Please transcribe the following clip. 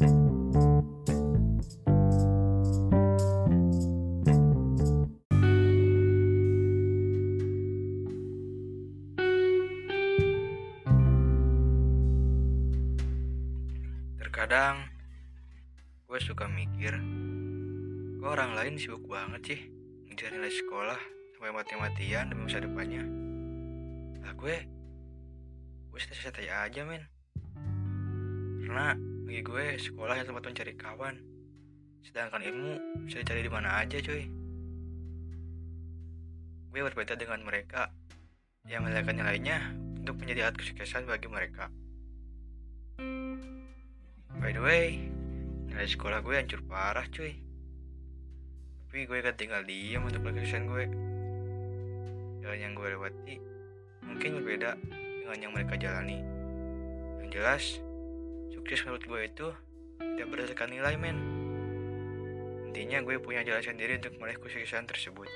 Terkadang gue suka mikir, kok orang lain sibuk banget sih ngejar nilai sekolah sampai mati-matian demi masa depannya. Lah gue, gue santai-santai aja men. Karena bagi gue sekolah yang tempat mencari kawan, sedangkan ilmu bisa dicari di mana aja coy. Gue berbeda dengan mereka yang meletakkan nilainya untuk menjadi alat kesuksesan bagi mereka. By the way, nilai sekolah gue hancur parah cuy. Tapi gue kan tinggal diam untuk kesuksesan gue. Jalan yang gue lewati mungkin berbeda dengan yang mereka jalani. Yang jelas, sukses menurut gue itu tidak berdasarkan nilai men. Intinya gue punya jalan sendiri untuk meraih kesuksesan tersebut.